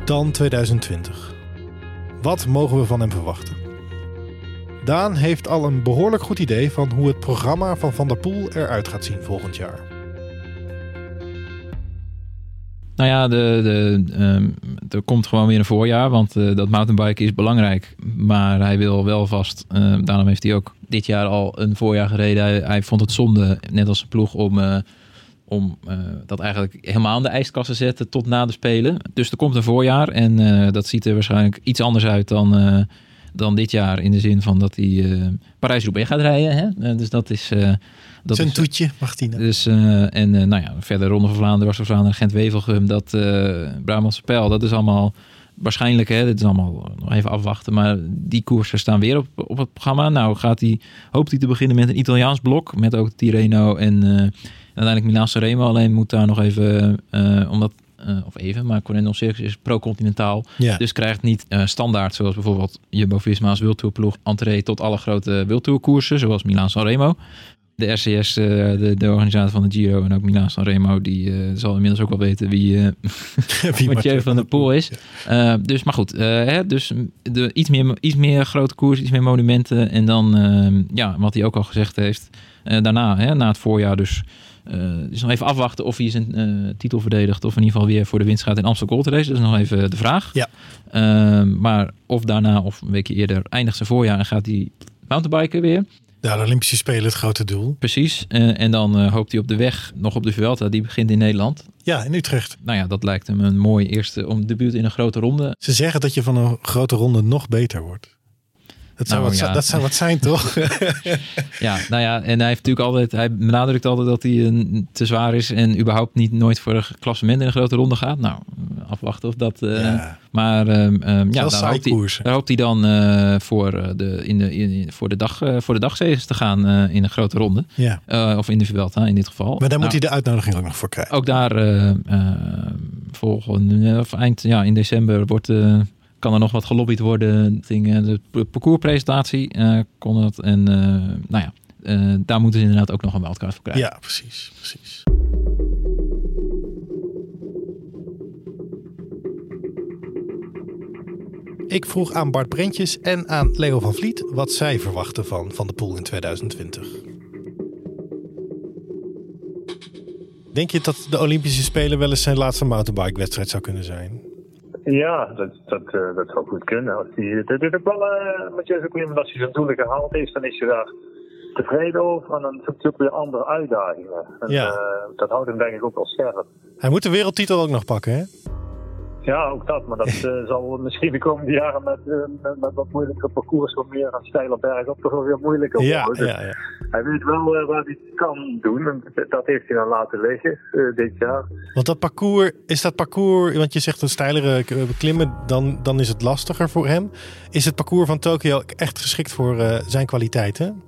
Dan 2020. Wat mogen we van hem verwachten? Daan heeft al een behoorlijk goed idee van hoe het programma van Van der Poel eruit gaat zien volgend jaar. Nou ja, de, de, um, er komt gewoon weer een voorjaar, want uh, dat mountainbiken is belangrijk. Maar hij wil wel vast, uh, daarom heeft hij ook dit jaar al een voorjaar gereden. Hij, vond het zonde, net als zijn ploeg, om, uh, om dat eigenlijk helemaal aan de ijskast te zetten tot na de Spelen. Dus er komt een voorjaar en dat ziet er waarschijnlijk iets anders uit dan, dan dit jaar. In de zin van dat hij Parijs-Roubaix gaat rijden. Hè? dus dat is... Dat Zijn toetje, Martine. Dus, uh, en uh, nou ja, verder Ronde van Vlaanderen, was van Vlaanderen, Gent-Wevelgem, dat uh, Brabantse Pijl, dat is allemaal waarschijnlijk, hè, dit is allemaal nog even afwachten, maar die koersen staan weer op, op het programma. Nou gaat hij, hoopt hij te beginnen met een Italiaans blok, met ook Tirreno en uiteindelijk Milaan Sanremo. Alleen moet daar nog even, omdat uh, of even, maar Corendon Circus is pro-continentaal. Ja. Dus krijgt niet uh, standaard, zoals bijvoorbeeld Jumbo-Visma's Wildtourploeg, entree tot alle grote Wildtourkoersen, zoals Milaan Sanremo de RCS, uh, de, de organisator van de Giro en ook Milan Sanremo, die uh, zal inmiddels ook wel weten wie, uh, wie Mathieu van der Poel is. dus, maar goed, hè, dus de, iets, meer, iets meer grote koers, iets meer monumenten. En dan, ja, wat hij ook al gezegd heeft, daarna, hè, na het voorjaar dus... dus nog even afwachten of hij zijn titel verdedigt. Of in ieder geval weer voor de winst gaat in Amsterdam Gold Race. Dat is nog even de vraag. Ja. maar of daarna of een weekje eerder eindigt zijn voorjaar en gaat hij mountainbiken weer. Ja, de Olympische Spelen het grote doel. Precies. Uh, en dan uh, hoopt hij op de weg nog op de Vuelta. Die begint in Nederland. Ja, in Utrecht. Nou ja, dat lijkt hem een mooi eerste om debuut in een grote ronde. Ze zeggen dat je van een grote ronde nog beter wordt. Dat zou, Nou, wat, ja. dat zou wat zijn, toch? Ja, nou ja, en hij heeft natuurlijk altijd, hij benadrukt altijd dat hij een, te zwaar is en überhaupt niet nooit voor een klassement in een grote ronde gaat. Nou, afwachten of dat. eh, Ja. Maar ehm, ja, daar hoopt, hij, daar hoopt hij dan eh, voor, eh, de, in de, in, voor de dag, eh, voor de te gaan eh, in een grote ronde. Ja. Eh, of in de Vuelta in dit geval. Maar daar moet Nou, hij de uitnodiging ook nog voor krijgen. ook daar eh, eh, volgende, of eind ja, in december wordt, eh, kan er nog wat gelobbyd worden. Dingen, de parcourspresentatie eh, kon het. En eh, nou ja, eh, daar moeten ze inderdaad ook nog een wildcard voor krijgen. Ja, precies. precies. Ik vroeg aan Bart Brentjes en aan Leo van Vliet wat zij verwachten van Van de Poel in 2020. Denk je dat de Olympische Spelen wel eens zijn laatste mountainbike-wedstrijd zou kunnen zijn? Ja, dat, dat, eh, dat zou goed kunnen. Als die, dit is ook wel uh, met Jesse Koeman, als hij zijn doelen gehaald heeft, dan is hij daar tevreden over. En dan zoekt hij ook weer andere uitdagingen. En, Ja. eh, dat houdt hem denk ik ook wel scherp. Hij moet de wereldtitel ook nog pakken, hè? Ja, ook dat. Maar dat uh, zal misschien de komende jaren met, uh, met, met wat moeilijker parcours wat meer aan steile bergen op toch wel weer moeilijker ja, worden. Ja, ja. Hij weet wel uh, wat hij kan doen. En dat heeft hij dan laten liggen dit jaar. Want dat parcours, is dat parcours, want je zegt een steilere klimmen, dan, dan is het lastiger voor hem. Is het parcours van Tokio echt geschikt voor zijn kwaliteiten?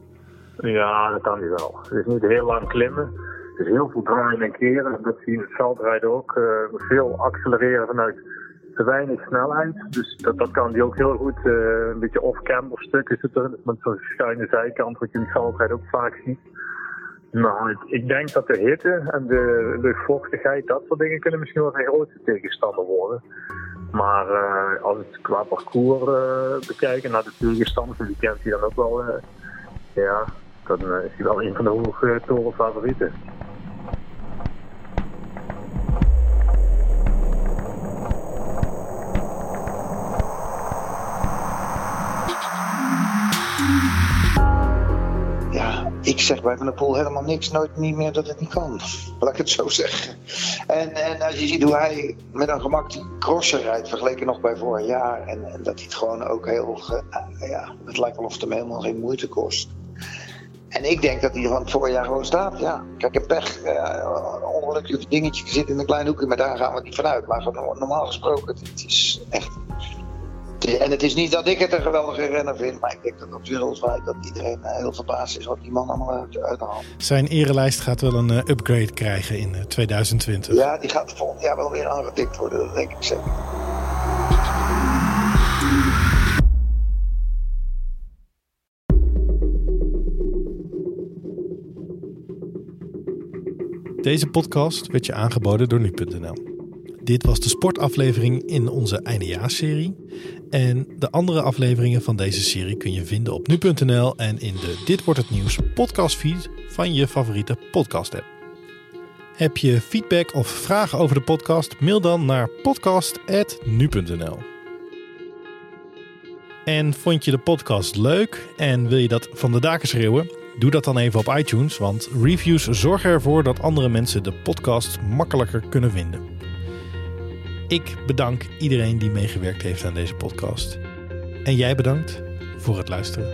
Ja, dat kan hij wel. Het is niet heel lang klimmen. Is heel veel draaien en keren. Dat zie je in het veldrijden ook. Uh, veel accelereren vanuit te weinig snelheid. Dus dat, dat kan hij ook heel goed. Uh, een beetje off-camber stuk is het er. Met zo'n schuine zijkant, wat je in het veldrijden ook vaak ziet. Nou, ik denk dat de hitte en de luchtvochtigheid, dat soort dingen kunnen misschien wel zijn grootste tegenstander worden. Maar uh, als het qua parcours bekijken naar de tegenstanders, die kent hij dan ook wel. Ja, dan is hij wel een van de hoge toren ik zeg bij Van der Poel helemaal niks, nooit niet meer dat het niet kan. Laat ik het zo zeggen. En, en als je ziet hoe hij met een gemak die crosser rijdt, vergeleken nog bij vorig jaar. En, en dat hij het gewoon ook heel, ja, het lijkt wel of het hem helemaal geen moeite kost. En ik denk dat hij van het voorjaar gewoon staat. Ja, kijk, een pech, uh, ongelukkig dingetje zit in een klein hoekje, maar daar gaan we niet vanuit. Maar normaal gesproken, het is echt en het is niet dat ik het een geweldige renner vind, maar ik denk dat op wereldwijd dat iedereen eh, heel verbaasd is wat die man allemaal uithaalt. Zijn erelijst gaat wel een uh, upgrade krijgen in 2020. Ja, die gaat volgend jaar wel weer aangetikt worden, dat denk ik zeker. Deze podcast werd je aangeboden door nu.nl. Dit was de sportaflevering in onze eindejaarsserie. En de andere afleveringen van deze serie kun je vinden op nu.nl en in de Dit wordt het nieuws podcastfeed van je favoriete podcast app. Heb je feedback of vragen over de podcast? Mail dan naar podcast.nu.nl. En vond je de podcast leuk en wil je dat van de daken schreeuwen? Doe dat dan even op iTunes, want reviews zorgen ervoor dat andere mensen de podcast makkelijker kunnen vinden. Ik bedank iedereen die meegewerkt heeft aan deze podcast. En jij bedankt voor het luisteren.